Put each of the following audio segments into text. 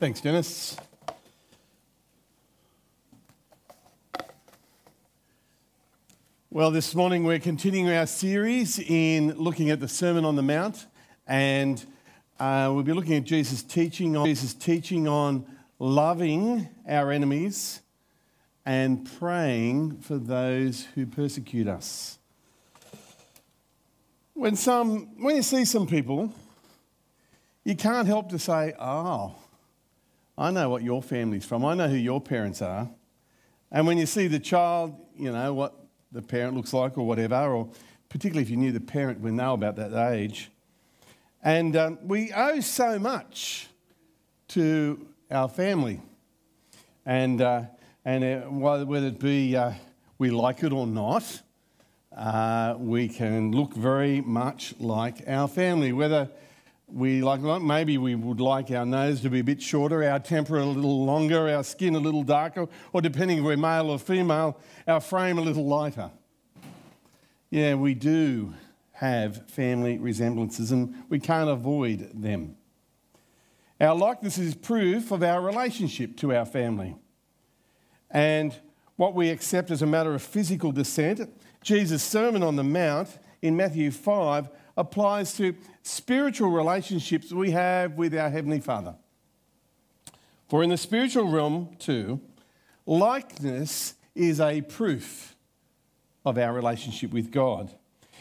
Thanks, Dennis. Well, this morning we're continuing our series in looking at the Sermon on the Mount, and uh, we'll be looking at Jesus' teaching on Jesus' teaching on loving our enemies and praying for those who persecute us. When some, when you see some people, you can't help to say, "Oh, I know what your family's from. I know who your parents are." And when you see the child, you know what the parent looks like, or whatever, or particularly if you knew the parent when they were about that age. And um, we owe so much to our family. And, uh, and uh, whether it be uh, we like it or not, uh, we can look very much like our family. Whether we like maybe we would like our nose to be a bit shorter, our temper a little longer, our skin a little darker, or depending if we're male or female, our frame a little lighter. Yeah, we do have family resemblances and we can't avoid them. Our likeness is proof of our relationship to our family. And what we accept as a matter of physical descent, Jesus' Sermon on the Mount in Matthew 5 applies to spiritual relationships we have with our Heavenly Father. For in the spiritual realm, too, likeness is a proof of our relationship with God.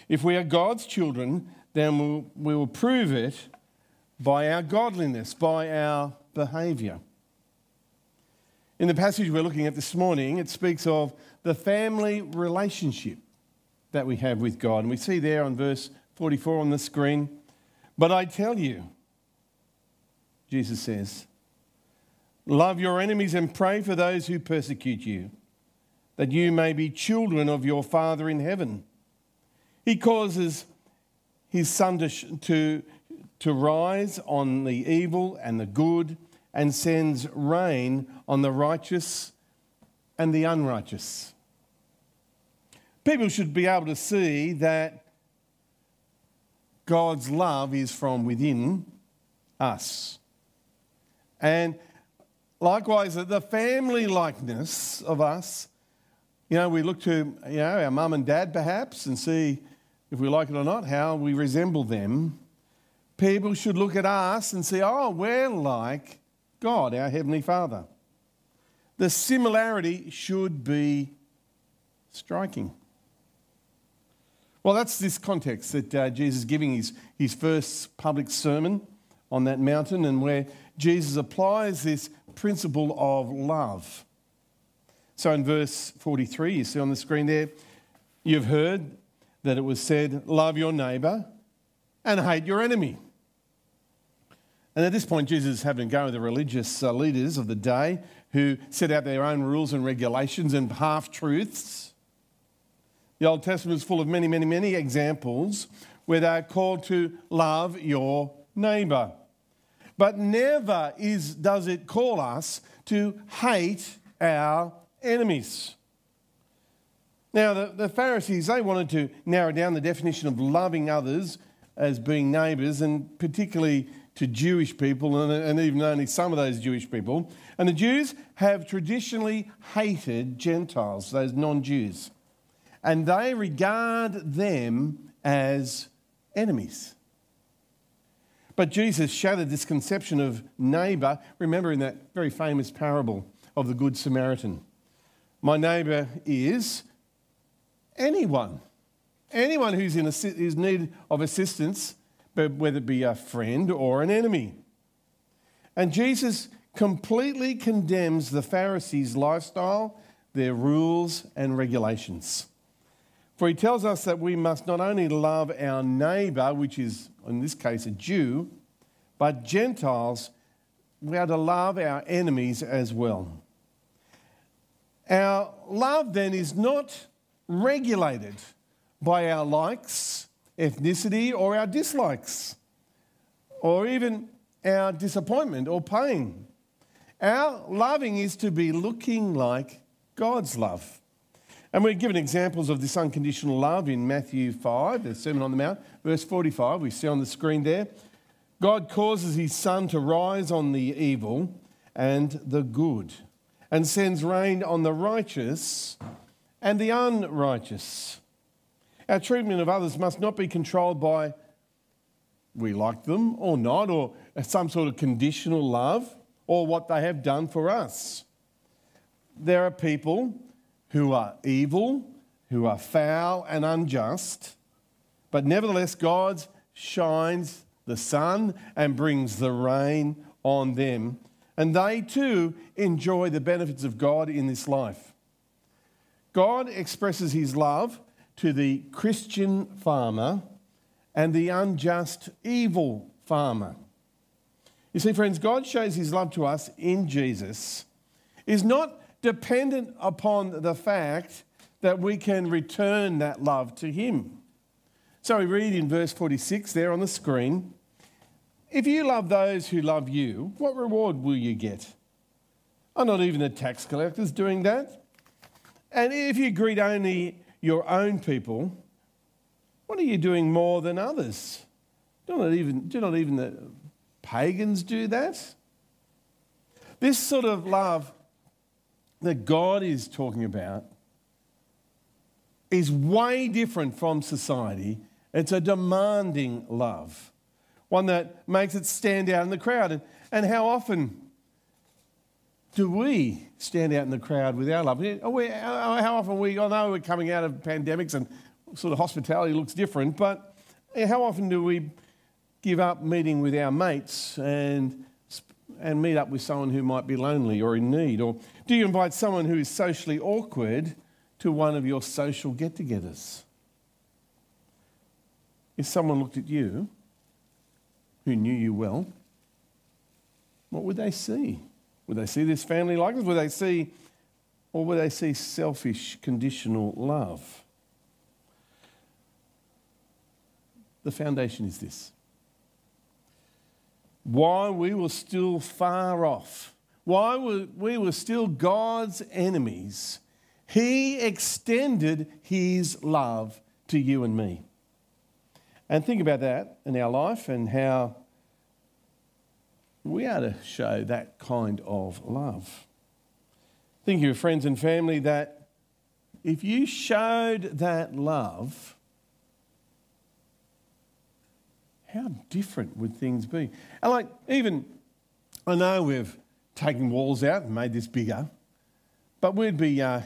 If we are God's children, then we'll, we will prove it by our godliness, by our behaviour. In the passage we're looking at this morning, it speaks of the family relationship that we have with God. And we see there on verse 44 on the screen, but I tell you, Jesus says, love your enemies and pray for those who persecute you, that you may be children of your Father in heaven. He causes his sun to, to, to rise on the evil and the good and sends rain on the righteous and the unrighteous. People should be able to see that God's love is from within us. And likewise, the family likeness of us, you know, we look to you know, our mum and dad perhaps and see if we like it or not, how we resemble them, people should look at us and say, oh, we're like God, our Heavenly Father. The similarity should be striking. Well, that's this context that uh, Jesus is giving his, his first public sermon on that mountain, and where Jesus applies this principle of love. So in verse 43, you see on the screen there, you've heard that it was said, Love your neighbour and hate your enemy. And at this point, Jesus is having to go with the religious uh, leaders of the day who set out their own rules and regulations and half truths. The Old Testament is full of many, many, many examples where they're called to love your neighbour. But never is, does it call us to hate our enemies. Now, the, the Pharisees, they wanted to narrow down the definition of loving others as being neighbours, and particularly to Jewish people, and, and even only some of those Jewish people. And the Jews have traditionally hated Gentiles, those non Jews, and they regard them as enemies. But Jesus shattered this conception of neighbour. Remember in that very famous parable of the Good Samaritan. My neighbour is anyone. Anyone who's in need of assistance, whether it be a friend or an enemy. And Jesus completely condemns the Pharisees' lifestyle, their rules and regulations. For he tells us that we must not only love our neighbour, which is in this case a Jew, but Gentiles, we are to love our enemies as well. Our love then is not regulated by our likes, ethnicity, or our dislikes, or even our disappointment or pain. Our loving is to be looking like God's love. And we're given examples of this unconditional love in Matthew 5, the Sermon on the Mount, verse 45. We see on the screen there. God causes his sun to rise on the evil and the good, and sends rain on the righteous and the unrighteous. Our treatment of others must not be controlled by we like them or not, or some sort of conditional love, or what they have done for us. There are people who are evil, who are foul and unjust, but nevertheless, God shines the sun and brings the rain on them, and they too enjoy the benefits of God in this life. God expresses his love to the Christian farmer and the unjust, evil farmer. You see, friends, God shows his love to us in Jesus is not dependent upon the fact that we can return that love to him. So we read in verse 46 there on the screen If you love those who love you, what reward will you get? Are not even the tax collectors doing that? And if you greet only your own people, what are you doing more than others? Do not even, do not even the pagans do that? This sort of love that God is talking about is way different from society. It's a demanding love, one that makes it stand out in the crowd. And, and how often do we stand out in the crowd with our love? We, uh, how often we, I know we're coming out of pandemics and sort of hospitality looks different, but how often do we give up meeting with our mates and, and meet up with someone who might be lonely or in need? Or do you invite someone who is socially awkward to one of your social get togethers? If someone looked at you who knew you well, what would they see? Would they see this family likeness? Would they see, or would they see selfish, conditional love? The foundation is this. While we were still far off, while we were still God's enemies, He extended His love to you and me. And think about that in our life and how we are to show that kind of love. Think of your friends and family that if you showed that love, how different would things be? And like, even, I know we've taken walls out and made this bigger, but we'd be, uh,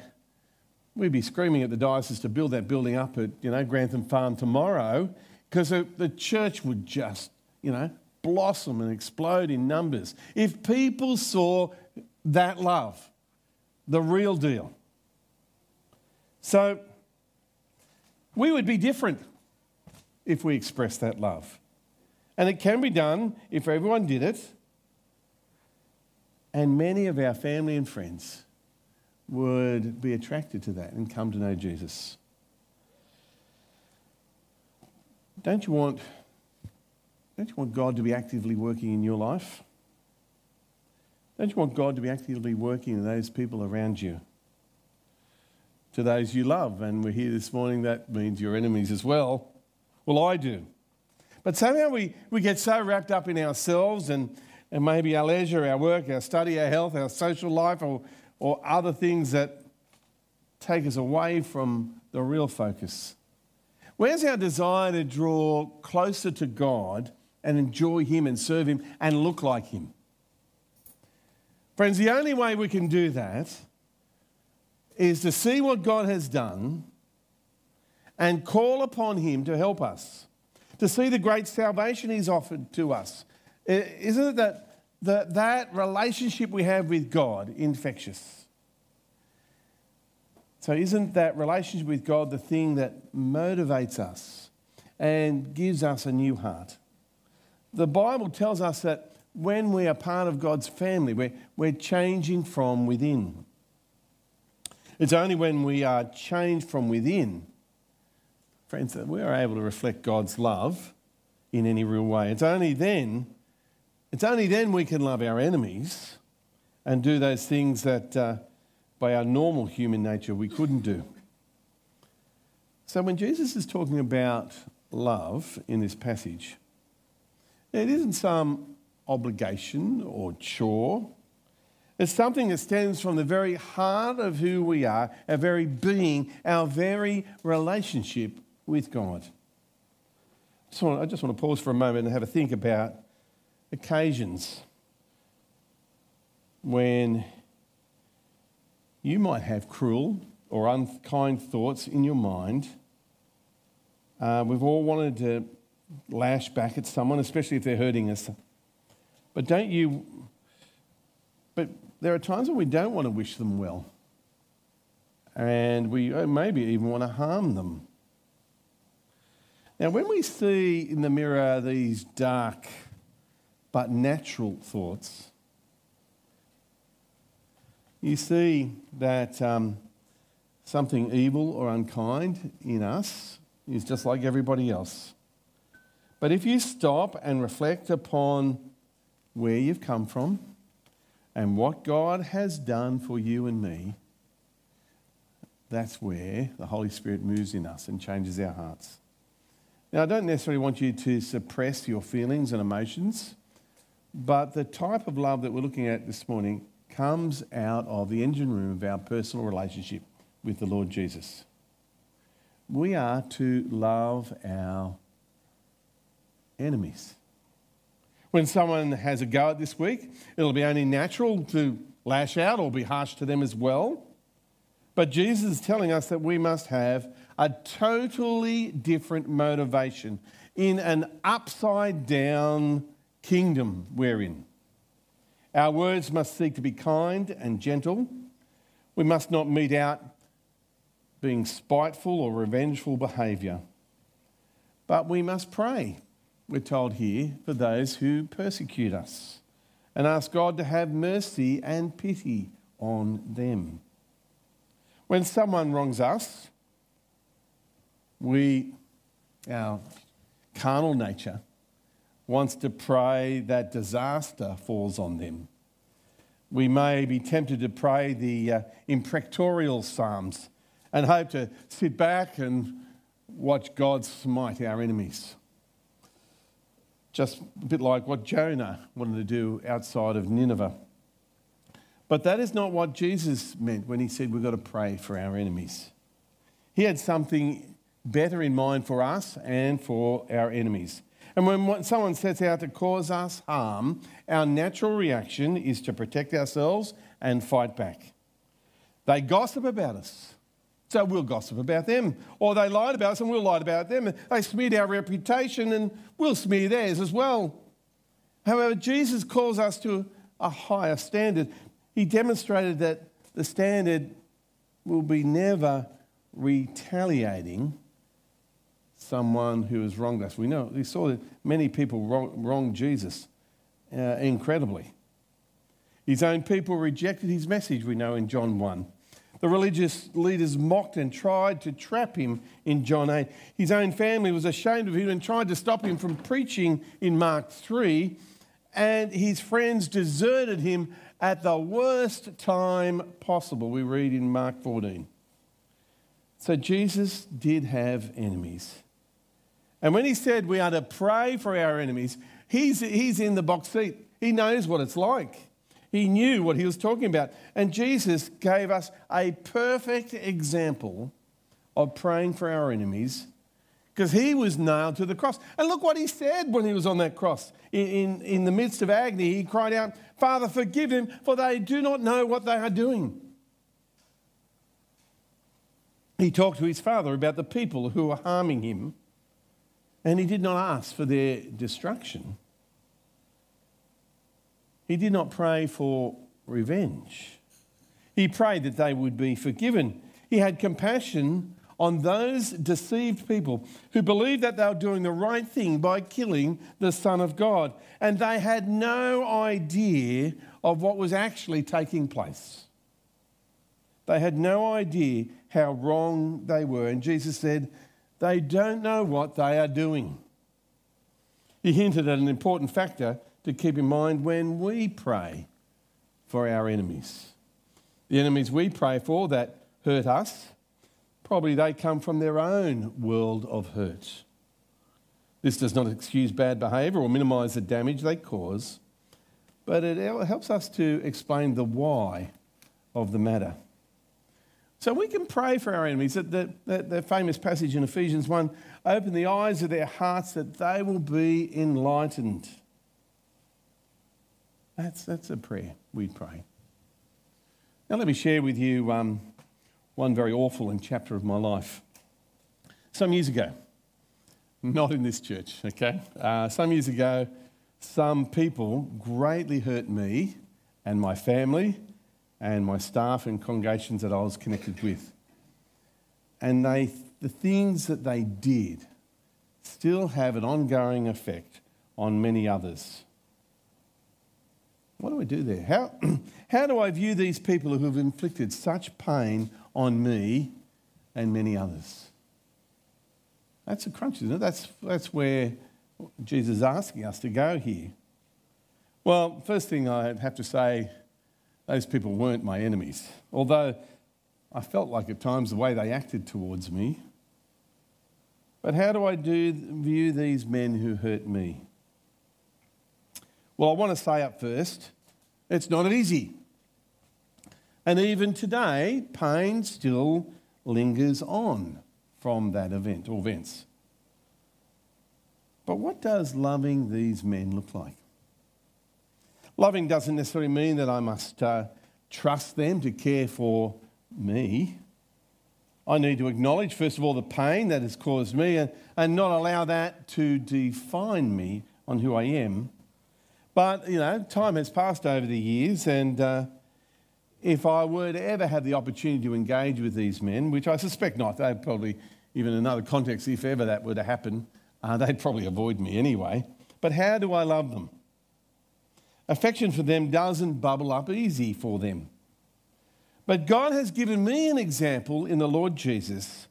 we'd be screaming at the diocese to build that building up at, you know, Grantham Farm tomorrow because the church would just, you know, blossom and explode in numbers. If people saw that love, the real deal. So, we would be different if we expressed that love. And it can be done if everyone did it. And many of our family and friends would be attracted to that and come to know Jesus. Don't you want don't you want God to be actively working in your life? Don't you want God to be actively working in those people around you? To those you love, and we're here this morning, that means your enemies as well. Well, I do. But somehow we, we get so wrapped up in ourselves and, and maybe our leisure, our work, our study, our health, our social life, or, or other things that take us away from the real focus. Where's our desire to draw closer to God and enjoy Him and serve Him and look like Him. Friends, the only way we can do that is to see what God has done and call upon Him to help us, to see the great salvation He's offered to us. Isn't it that, that, that relationship we have with God infectious? So, isn't that relationship with God the thing that motivates us and gives us a new heart? the Bible tells us that when we are part of God's family, we're, we're changing from within. It's only when we are changed from within, friends, that we are able to reflect God's love in any real way. It's only then, it's only then we can love our enemies and do those things that uh, by our normal human nature we couldn't do. So when Jesus is talking about love in this passage, it isn't some obligation or chore. It's something that stems from the very heart of who we are, our very being, our very relationship with God. So I just want to pause for a moment and have a think about occasions when you might have cruel or unkind thoughts in your mind. Uh, we've all wanted to lash back at someone, especially if they're hurting us. But don't you? But there are times when we don't want to wish them well. And we uh, maybe even want to harm them. Now, when we see in the mirror these dark but natural thoughts, you see that um, something evil or unkind in us is just like everybody else. But if you stop and reflect upon where you've come from and what God has done for you and me, that's where the Holy Spirit moves in us and changes our hearts. Now, I don't necessarily want you to suppress your feelings and emotions, but the type of love that we're looking at this morning comes out of the engine room of our personal relationship with the Lord Jesus. We are to love our enemies. When someone has a go at this week, it'll be only natural to lash out or be harsh to them as well. But Jesus is telling us that we must have a totally different motivation in an upside down kingdom we're in. Our words must seek to be kind and gentle. We must not mete out being spiteful or revengeful behaviour. But we must pray we're told here, for those who persecute us and ask God to have mercy and pity on them. When someone wrongs us, we, our carnal nature, wants to pray that disaster falls on them. We may be tempted to pray the uh, imprecatory psalms and hope to sit back and watch God smite our enemies just a bit like what Jonah wanted to do outside of Nineveh. But that is not what Jesus meant when he said we've got to pray for our enemies. He had something better in mind for us and for our enemies. And when someone sets out to cause us harm, our natural reaction is to protect ourselves and fight back. They gossip about us. So we'll gossip about them. Or they lied about us and we'll lie about them. They smeared our reputation and we'll smear theirs as well. However, Jesus calls us to a higher standard. He demonstrated that the standard will be never retaliating someone who has wronged us. We know we saw that many people wrong, wronged Jesus uh, incredibly. His own people rejected his message, we know in John 1. The religious leaders mocked and tried to trap him in John 8. His own family was ashamed of him and tried to stop him from preaching in Mark 3. And his friends deserted him at the worst time possible, we read in Mark 14. So Jesus did have enemies. And when he said we are to pray for our enemies, he's, he's in the box seat. He knows what it's like. He knew what he was talking about. And Jesus gave us a perfect example of praying for our enemies because he was nailed to the cross. And look what he said when he was on that cross. In, in, in, the midst of agony, he cried out, Father, forgive them, for they do not know what they are doing. He talked to his father about the people who were harming him, and he did not ask for their destruction. He did not pray for revenge. He prayed that they would be forgiven. He had compassion on those deceived people who believed that they were doing the right thing by killing the Son of God. And they had no idea of what was actually taking place. They had no idea how wrong they were. And Jesus said, They don't know what they are doing. He hinted at an important factor to keep in mind when we pray for our enemies. The enemies we pray for that hurt us, probably they come from their own world of hurt. This does not excuse bad behaviour or minimise the damage they cause, but but it helps us to explain the why of the matter. So we can pray for our enemies. The, the, the, famous passage in Ephesians 1 open the eyes of their hearts that they will be enlightened. That's, that's a prayer we pray. Now, let me share with you um, one very awful chapter of my life. Some years ago, not in this church, okay? Uh, some years ago, some people greatly hurt me and my family and my staff and congregations that I was connected with. And they, the things that they did still have an ongoing effect on many others. What do I do there? How, how do I view these people who have inflicted such pain on me and many others? That's a crunch, isn't it? That's, that's where Jesus is asking us to go here. Well, first thing I have to say those people weren't my enemies, although I felt like at times the way they acted towards me. But how do I do, view these men who hurt me? Well, I want to say up first, it's not easy. And even today, pain still lingers on from that event or events. But what does loving these men look like? Loving doesn't necessarily mean that I must uh, trust them to care for me. I need to acknowledge, first of all, the pain that has caused me and, and not allow that to define me on who I am. But, you know, time has passed over the years, and uh, if I were to ever have the opportunity to engage with these men, which I suspect not, they'd probably, even in another context, if ever that were to happen, uh, they'd probably avoid me anyway. But how do I love them? Affection for them doesn't bubble up easy for them. But God has given me an example in the Lord Jesus.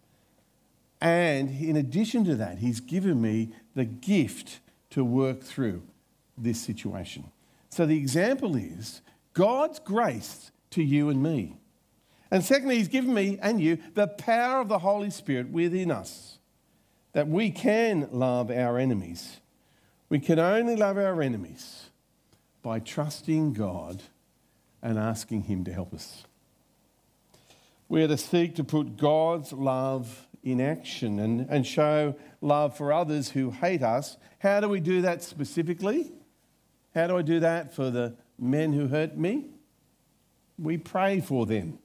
And in addition to that, He's given me the gift to work through this situation. So the example is God's grace to you and me. And secondly, He's given me and you the power of the Holy Spirit within us that we can love our enemies. We can only love our enemies by trusting God and asking Him to help us. We are to seek to put God's love in action and, and show love for others who hate us. How do we do that specifically? How do I do that for the men who hurt me? We pray for them.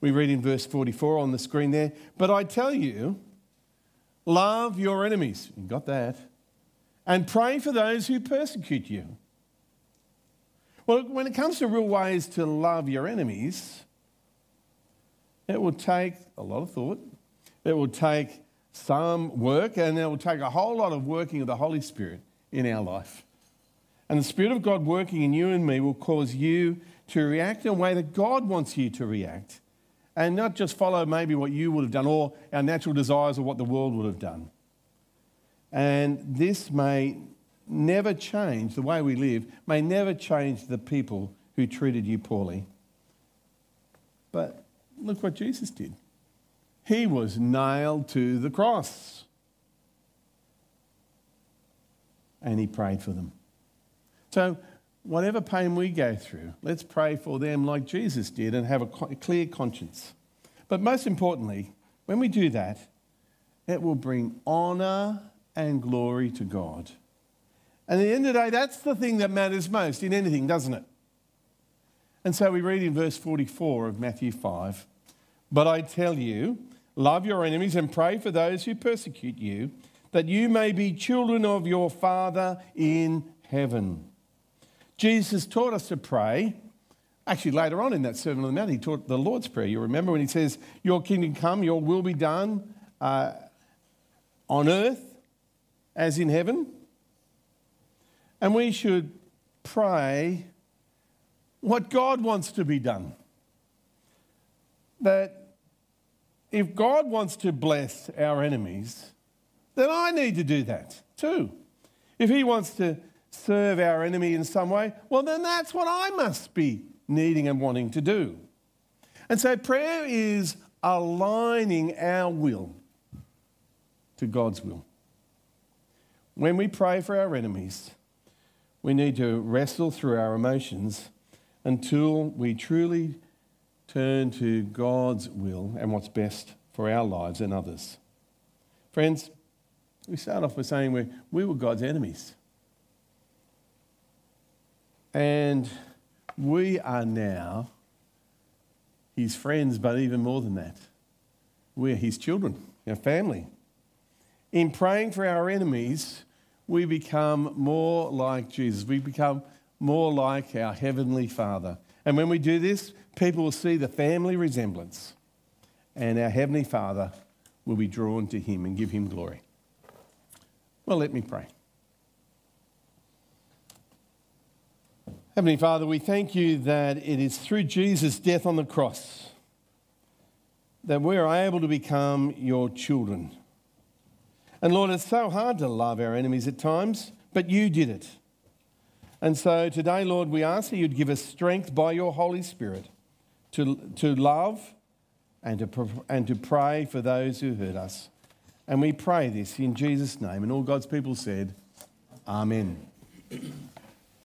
We read in verse 44 on the screen there, but I tell you, love your enemies. You got that? And pray for those who persecute you. Well, when it comes to real ways to love your enemies, it will take a lot of thought. It will take some work, and it will take a whole lot of working of the Holy Spirit in our life. And the Spirit of God working in you and me will cause you to react in a way that God wants you to react, and not just follow maybe what you would have done or our natural desires or what the world would have done. And this may never change, the way we live may never change the people who treated you poorly. But look what Jesus did. He was nailed to the cross. And he prayed for them. So, whatever pain we go through, let's pray for them like Jesus did and have a clear conscience. But most importantly, when we do that, it will bring honour and glory to God. And at the end of the day, that's the thing that matters most in anything, doesn't it? And so we read in verse 44 of Matthew 5 But I tell you, love your enemies and pray for those who persecute you, that you may be children of your Father in heaven. Jesus taught us to pray. Actually, later on in that Sermon on the Mount, he taught the Lord's Prayer. You remember when he says, Your kingdom come, your will be done uh, on earth as in heaven. And we should pray what God wants to be done. That if God wants to bless our enemies, then I need to do that too. If He wants to serve our enemy in some way, well, then that's what I must be needing and wanting to do. And so prayer is aligning our will to God's will. When we pray for our enemies, We need to wrestle through our emotions until we truly turn to God's will and what's best for our lives and others. Friends, we start off by saying we, we were God's enemies. And we are now his friends, but even more than that, we're his children, our family. In praying for our enemies, we become more like Jesus. We become more like our Heavenly Father. And when we do this, people will see the family resemblance, and our Heavenly Father will be drawn to Him and give Him glory. Well, let me pray. Heavenly Father, we thank you that it is through Jesus' death on the cross that we are able to become your children. And Lord, it's so hard to love our enemies at times, but you did it. And so today, Lord, we ask that you'd give us strength by your Holy Spirit to, to love and to, and to pray for those who hurt us. And we pray this in Jesus' name. And all God's people said, Amen.